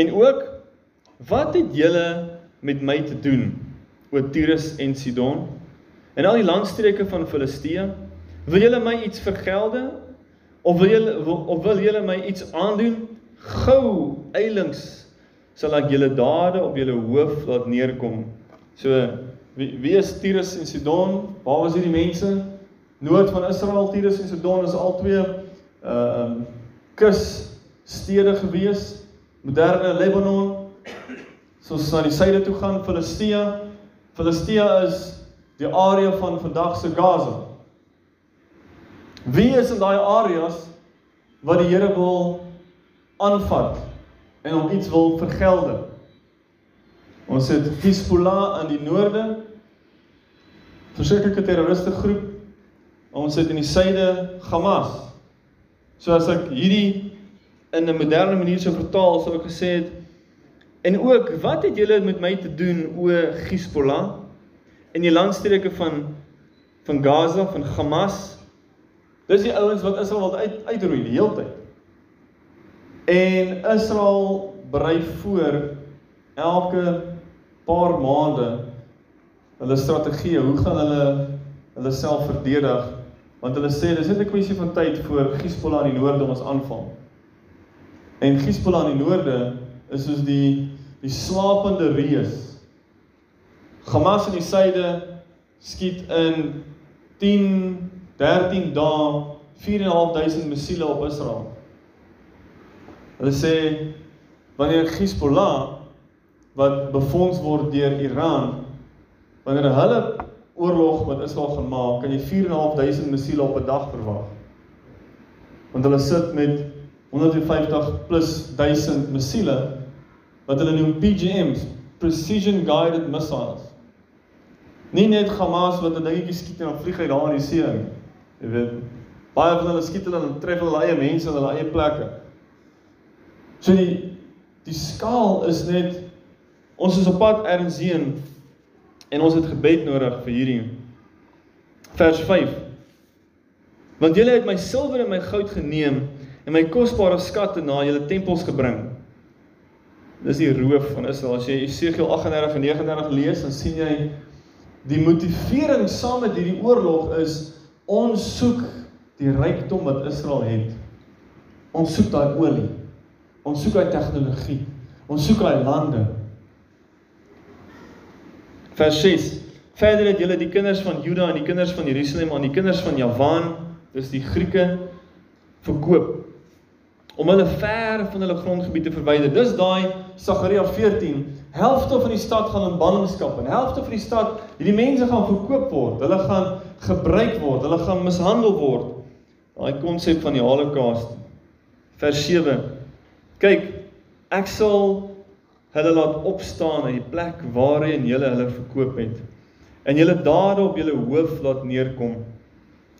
En ook wat het julle met my te doen, o Tyrus en Sidon? En al die landstreke van Filistea, wil julle my iets vergelde of wil julle of wil julle my iets aandoen? Gou, eilings sal ek julle dade op julle hoof laat neerkom. So wie, wie is Tyrus en Sidon? Waar was hierdie mense? Noord van Israel, Tyrus en Sidon is al twee uh um kus stede gewees. Moderne Lebanon soos na die suide toe gaan, Filistea. Filistea is die area van vandag se Gaza. Wie is in daai areas wat die Here wil aanvat en hom iets wil vergelde? Ons het Hezbollah in die noorde. Versekerlike terroriste groep. Ons het in die suide Hamas. So as ek hierdie in 'n moderne manier sou vertaal, sou ek gesê het en ook wat het julle met my te doen o Hezbollah? in die landstreke van van Gaza, van Hamas. Dis die ouens wat Israel wil uit uitroei die hele tyd. En Israel berei voor elke paar maande hulle strategie, hoe gaan hulle hulle self verdedig? Want hulle sê dis net 'n kwessie van tyd voor Hezbollah in die noorde ons aanval. En Hezbollah in die noorde is soos die die slapende reus Hamas in die suide skiet in 10 13 dae 4.500 missiele op Israel. Hulle sê wanneer Hezbollah wat befonds word deur Iran wanneer hulle oorlog met Israel gaan maak, kan jy 4.500 missiele op 'n dag verwag. Want hulle sit met 150 plus 1000 missiele wat hulle noem PGMs, precision guided missiles. Nie net Hamas wat 'n dingetjie skiet en dan vlieg hy daar in die see in. Jy weet, baie van hulle skiet hulle en tref hulle eie mense in hulle eie plekke. So die die skaal is net ons is op pad ergens heen en ons het gebed nodig vir hierdie vers 5. Want julle het my silwer en my goud geneem en my kosbare skatte na julle tempels gebring. Dis die roof van Israel. As jy Jesegiel 38 en 39 lees, dan sien jy Die motivering saam met hierdie oorlog is ons soek die rykdom wat Israel het. Ons soek daai olie. Ons soek daai tegnologie. Ons soek daai lande. Vers 6. Verder het julle die kinders van Juda en die kinders van Jerusalem aan die kinders van Javan, dis die Grieke verkoop om hulle ver van hulle grondgebied te verwyder. Dis daai Sagaria 14 helfte van die stad gaan in ballingskap en helfte van die stad, hierdie mense gaan verkoop word. Hulle gaan gebruik word, hulle gaan mishandel word. Daai konsep van die Holocaust. Vers 7. Kyk, ek sal hulle laat opstaan uit die plek waarheen julle hulle verkoop het. En julle dade op julle hoof laat neerkom.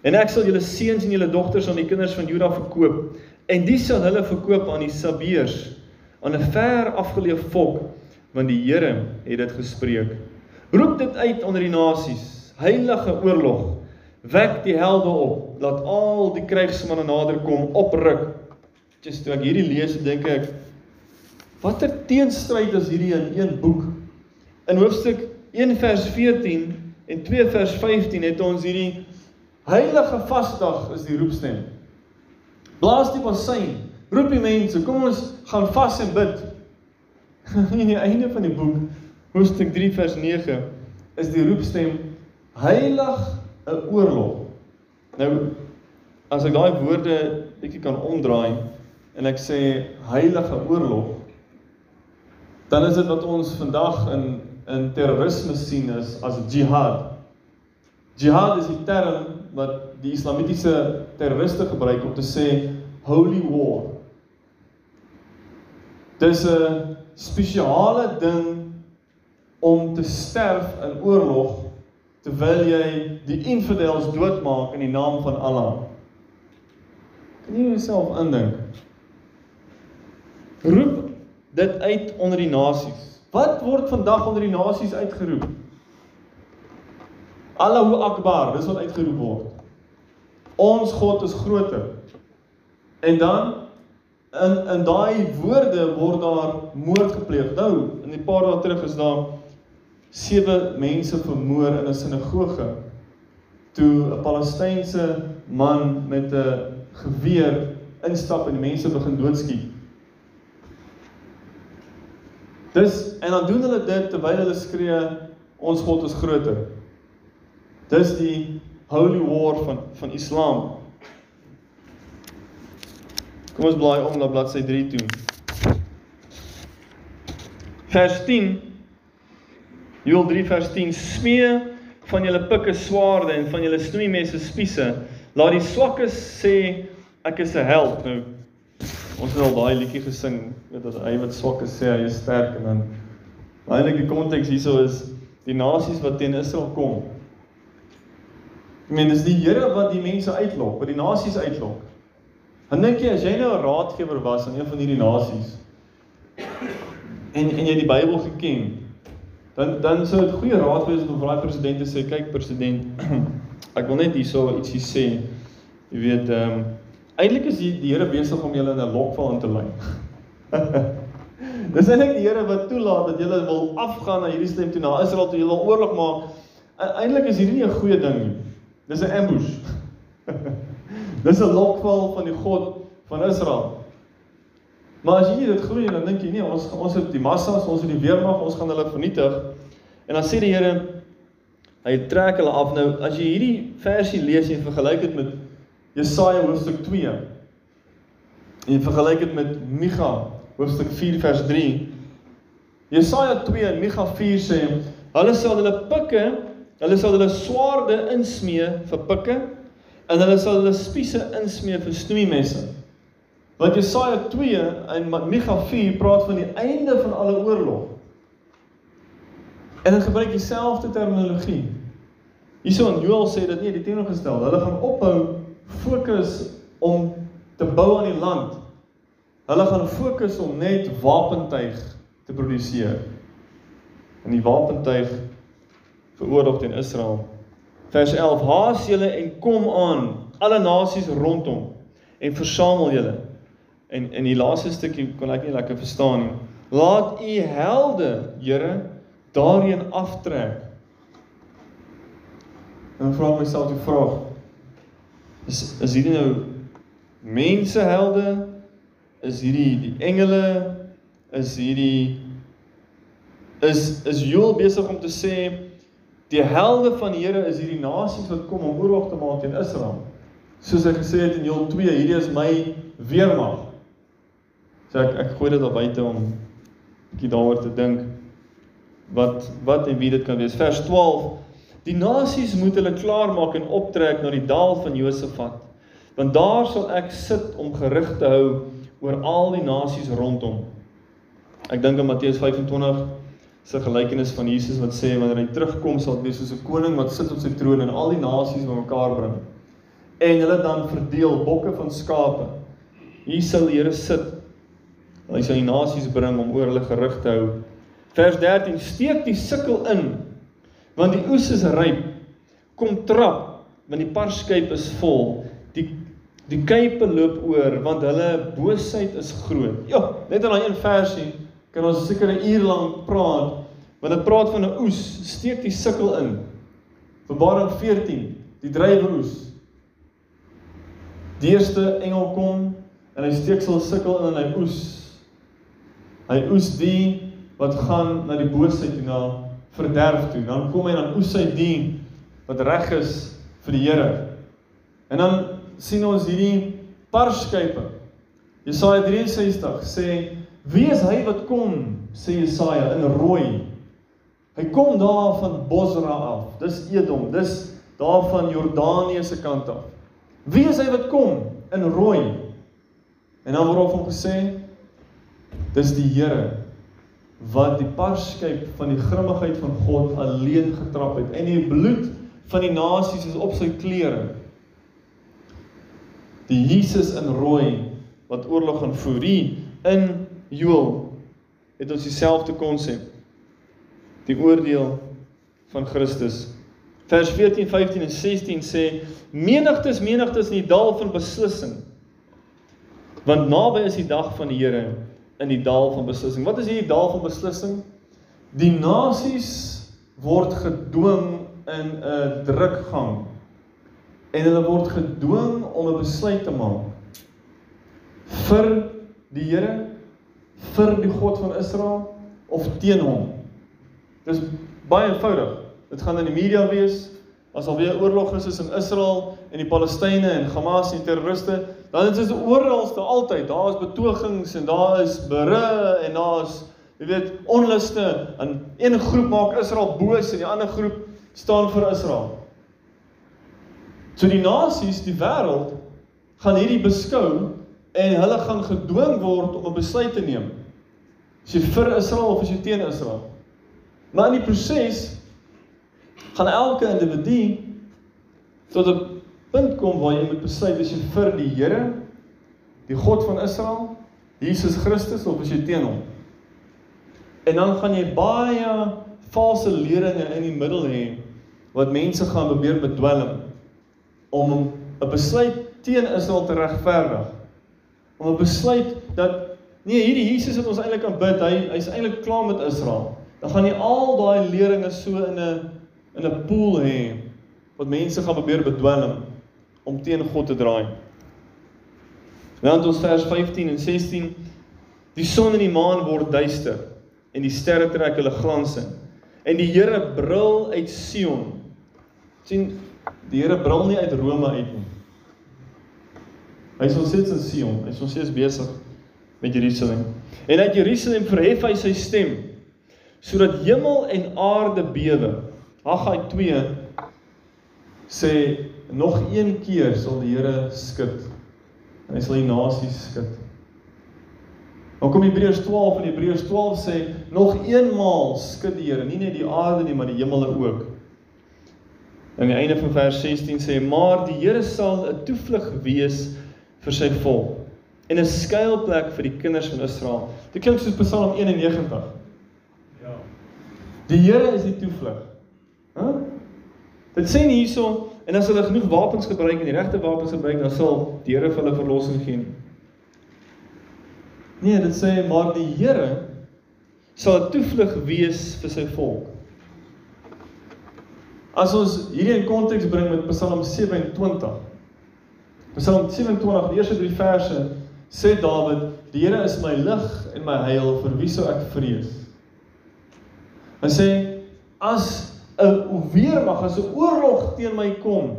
En ek sal julle seuns en julle dogters aan die kinders van Juda verkoop en die sal hulle verkoop aan die Sabeers, aan 'n ver afgeleë volk, want die Here het dit gespreek. Roep dit uit onder die nasies, heilige oorlog. Wek die helde op, laat al die krygsmanne nader kom, opruk. Just toe ek hierdie lees, dink ek watter teenstryd is hierdie in een boek? In hoofstuk 1 vers 14 en 2 vers 15 het ons hierdie heilige vasdag is die roepstem. Blaas die bassein, roep die mense, kom ons gaan vas en bid. In die einde van die boek, hoofstuk 3 vers 9, is die roepstem heilig 'n oorlog. Nou as ek daai woorde bietjie kan omdraai en ek sê heilige oorlog, dan is dit wat ons vandag in in terrorisme sien is as jihad. Jihad is die term wat die islamitiese terroriste gebruik om te sê holy war. Dis 'n spesiale ding om te sterf in oorlog terwyl jy die infidels doodmaak in die naam van Allah. Kan jy jouself indink? Roep dit uit onder die nasies. Wat word vandag onder die nasies uitgeroep? Allahu Akbar, dis wat uitgeroep word. Ons God is groter. En dan in in daai woorde word daar moord gepleeg. Nou, in 'n paar dae terug is daar sewe mense vermoor in 'n sinagoge toe 'n Palestynse man met 'n geweer instap en die mense begin doodskiet. Dis en dan doen hulle dit terwyl hulle skree ons God is groter. Dis die holy war van van Islam. Kom ons blaai om na bladsy 3 toe. Vers 10 Joel 3 vers 10 smee van julle pikke swaarde en van julle snoeimesse spiese. Laat die swakkes sê ek is 'n held. Nou ons het al daai liedjie gesing, weet dat hy wat swak is sê hy is sterk en dan eintlik die konteks hierso is die nasies wat teen Israel kom. Ek meen dis die Here wat die mense uitlok, wat die nasies uitlok. En dink jy as jy nou 'n raadgewer was aan een van hierdie nasies en en jy die Bybel geken dan dan sou dit goeie raad wees om vir daai president te sê kyk president ek wil net hierso ietsie sê jy weet ehm um, eintlik is die, die Here besig om julle in 'n lokval in te lei. Dis eintlik die Here wat toelaat dat julle wil afgaan na hierdie stem toe na Israel toe julle oorlog maak. E, eintlik is hierdie nie 'n goeie ding nie. Dis 'n ambush. Dis 'n lokval van die God van Israel. Maar as jy dit glo dan dink jy nee, ons ons het die massas, ons het die weermag, ons gaan hulle vernietig. En dan sê die Here hy trek hulle af. Nou as jy hierdie versie lees en vergelyk dit met Jesaja hoofstuk 2 en vergelyk dit met Micha hoofstuk 4 vers 3. Jesaja 2 en Micha 4 sê hulle sal hulle pikke, hulle sal hulle swaarde insmee vir pikke en hulle sal hulle spiese insmee vir snoeimesse. Want Jesaja 2 en Micha 4 praat van die einde van alle oorlog. En hulle gebruik dieselfde terminologie. Hierso in Joël sê dit nie die teenoorgestel. Hulle gaan ophou fokus om te bou aan die land. Hulle gaan fokus om net wapentuig te produseer. En die wapentuig vir oorlog teen Israel. Vers 11: Haas julle en kom aan, alle nasies rondom en versamel julle En in die laaste stukkie kon ek nie lekker verstaan nie. Laat u helde, Here, daarin aftrek. En vra myself die vraag: Is is hierdie nou mense helde? Is hierdie die engele? Is hierdie is is Joel besig om te sê die helde van die Here is hierdie nasies wat kom om oorlog te maak teen Israel? Soos hy gesê het in Joel 2, hierdie is my weermag. So ek ek gooi dit op buite om bietjie daaroor te dink wat wat en wie dit kan wees. Vers 12. Die nasies moet hulle klaarmaak en optrek na die dal van Josafat. Want daar sal ek sit om gerig te hou oor al die nasies rondom. Ek dink aan Matteus 25 se gelykenis van Jesus wat sê wanneer hy terugkom sal dit wees soos 'n koning wat sit op sy troon en al die nasies bymekaar bring. en hulle dan verdeel bokke van skape. Hier sal die Here sit. Hy sal die nasies bring om oor hulle gerig te hou. Vers 13: Steek die sikkel in, want die oes is ryp. Kom trap, want die parskyp is vol. Die die kuipe loop oor, want hulle boosheid is groot. Ja, net in daai een versie kan ons seker 'n uur lank praat, want dit praat van 'n oes. Steek die sikkel in. Openbaring 14, die dryweroes. Die eerste engel kom en hy steek sy sikkel in en hy oes. Hy oes die wat gaan na die boosheid toe, na verderf toe. Dan kom hy dan oes hy die wat reg is vir die Here. En dan sien ons hierdie parskype. Jesaja 63 sê: "Wie is hy wat kom?" sê Jesaja in rooi. Hy kom daar van Bosra af. Dis Edom. Dis daar van Jordanië se kant af. Wie is hy wat kom in rooi? En dan word hom gesê dis die Here wat die parskyp van die grimmigheid van God alleen getrap het en die bloed van die nasies is op sy klere. Die Jesus in rooi wat oorlog gaan voer in Joel het ons dieselfde konsep. Die oordeel van Christus vers 14, 15 en 16 sê menigtes menigtes in die dal van beslissing. Want naby is die dag van die Here in die dal van beslissing. Wat is hierdie dal van beslissing? Die nasies word gedwing in 'n drukgang en hulle word gedwing om 'n besluit te maak vir die Here, vir die God van Israel of teen hom. Dis baie eenvoudig. Dit gaan in die media wees as al weer oorlog is in Israel en die Palestynë en Hamas en terroriste, dan is dit oralste altyd. Daar is betogings en daar is berre en daar's jy weet onluste en een groep maak Israel boos en die ander groep staan vir Israel. So die nasies, die wêreld gaan hierdie beskou en hulle gaan gedwing word om 'n besluit te neem. Is jy vir Israel of is jy teen Israel? Maar in die proses gaan elke individu tot 'n punt kom waar jy moet besluit as jy vir die Here, die God van Israel, Jesus Christus of as jy teen hom. En dan gaan jy baie valse leringe in die middel hê wat mense gaan probeer bedwelm om 'n besluit teen Israel te regverdig. Om 'n besluit dat nee, hierdie Jesus wat ons eintlik aanbid, hy hy's eintlik klaar met Israel. Dan gaan jy al daai leringe so in 'n in 'n pool hê wat mense gaan probeer bedwelm om teen God te draai. Nou in vers 15 en 16 die son en die maan word duister en die sterre trek hulle glans in. En die Here brul uit Sion. sien die Here brul nie uit Rome uit nie. Hy is ons sit in Sion. Hy is ons steeds besig met Jerusalem. En uit Jerusalem verhef hy sy stem sodat hemel en aarde bewe. Haggai 2 sê nog een keer sal die Here skud. En hy sal die nasies skud. Dan kom Hebreërs 12 en Hebreërs 12 sê nog eenmaal skud die Here, nie net die aarde nie, maar die hemele ook. Aan die einde van vers 16 sê maar die Here sal 'n toevlug wees vir sy volk en 'n skuilplek vir die kinders van Israel. Dit klink soos Psalm 91. Ja. Die Here is die toevlug. Hæ? Dit sê nie hierso en as hulle genoeg wapens gebruik en die regte wapens gebruik, dan sal die Here vir hulle verlossing gee. Nee, dit sê maar die Here sal 'n toevlug wees vir sy volk. As ons hierdie in konteks bring met Psalm 27. Psalm 27, die eerste 3 verse sê Dawid, die Here is my lig en my heil, vir wie sou ek vrees? Hy sê as 'n weermag as 'n oorlog teen my kom.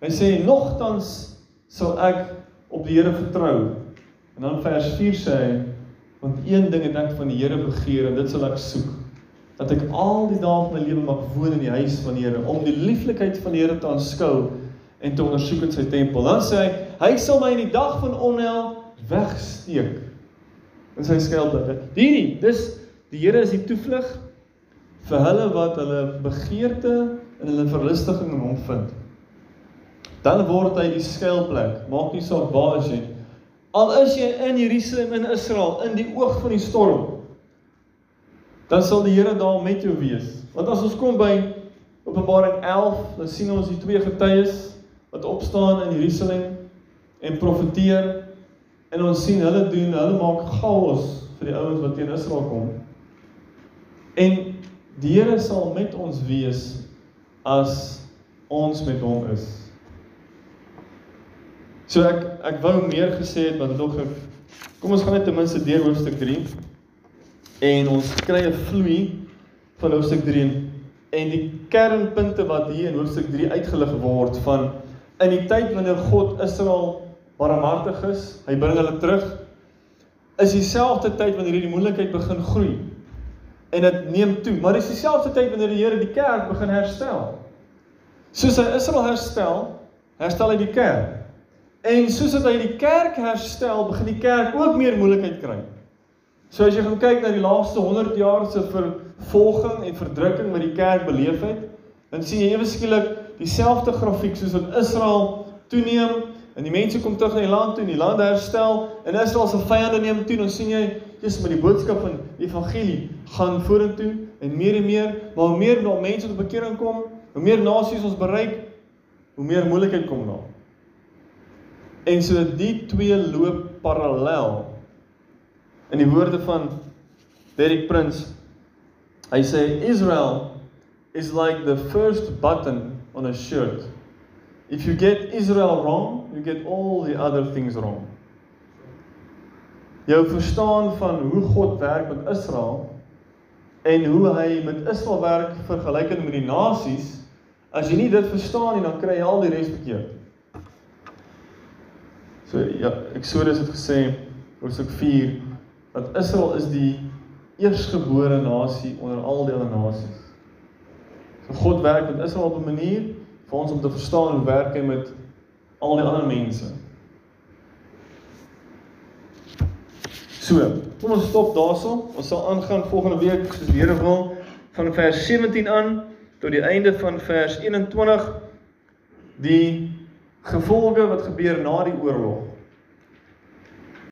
Hy sê nogtans sal ek op die Here vertrou. En dan vers 4 sê hy want een ding het ek van die Here begeer en dit sal ek soek dat ek al die dae van my lewe mag woon in die huis van die Here om die lieflikheid van die Here te aanskou en te ondersoek in sy tempel. Dan sê hy hy sal my in die dag van onheil wegsteek in sy skuilplek. Hierdie, dis die Here is die toevlug vir hulle wat hulle begeerte en hulle verlustiging in hom vind. dan word hy die skuilplek. Maak nie saak waar is jy. Al is jy in Jerusalem in Israel in die oog van die storm, dan sal die Here daar met jou wees. Want as ons kom by Openbaring 11, dan sien ons die twee getuies wat opstaan in Jerusalem en profeteer en ons sien hulle doen, hulle maak chaos vir die ouens wat teen Israel kom. En die Here sal met ons wees as ons met hom is. So ek ek wou meer gesê het, maar nog ek kom ons gaan net ten minste deur hoofstuk 3 en ons kry 'n vloei van hoofstuk 3 en die kernpunte wat hier in hoofstuk 3 uitgelig word van in die tyd wanneer God Israel barmhartig is, hy bring hulle terug, is dieselfde tyd wanneer hierdie moeilikheid begin groei. En dit neem toe, maar dis dieselfde tyd wanneer die Here die kerk begin herstel. Soos hy Israel herstel, herstel hy die kerk. En soos hy die kerk herstel, begin die kerk ook meer moeilikheid kry. So as jy gaan kyk na die laaste 100 jaar se vervolging en verdrukking wat die kerk beleef het, dan sien jy ewe skielik dieselfde grafiek soos wat Israel toeneem En die mense kom terug na die land toe, en die land herstel en Israel se vyande neem toe. Dan sien jy Jesus met die boodskap van die evangelie gaan vorentoe en meer en meer, maar hoe meer nou mense tot bekering kom, hoe meer nasies ons bereik, hoe meer moeilikheid kom daar. En so die twee loop parallel. In die woorde van Derek Prince, hy sê Israel is like the first button on a shirt. If you get Israel wrong, you get all the other things wrong. Jou verstaan van hoe God werk met Israel en hoe hy met Israel werk vergelykend met die nasies, as jy nie dit verstaan nie, dan kry jy al die res verkeerd. So ja, Eksodus het gesê hoofstuk 4 dat Israel is die eersgebore nasie onder al die ander nasies. So God werk met Israel op 'n manier vir ons om te verstaan hoe werk hy met al die ander mense. So, kom ons stop daarso. Ons sal aangaan volgende week soos die Here wil van vers 17 aan tot die einde van vers 21 die gevolge wat gebeur na die oorlog.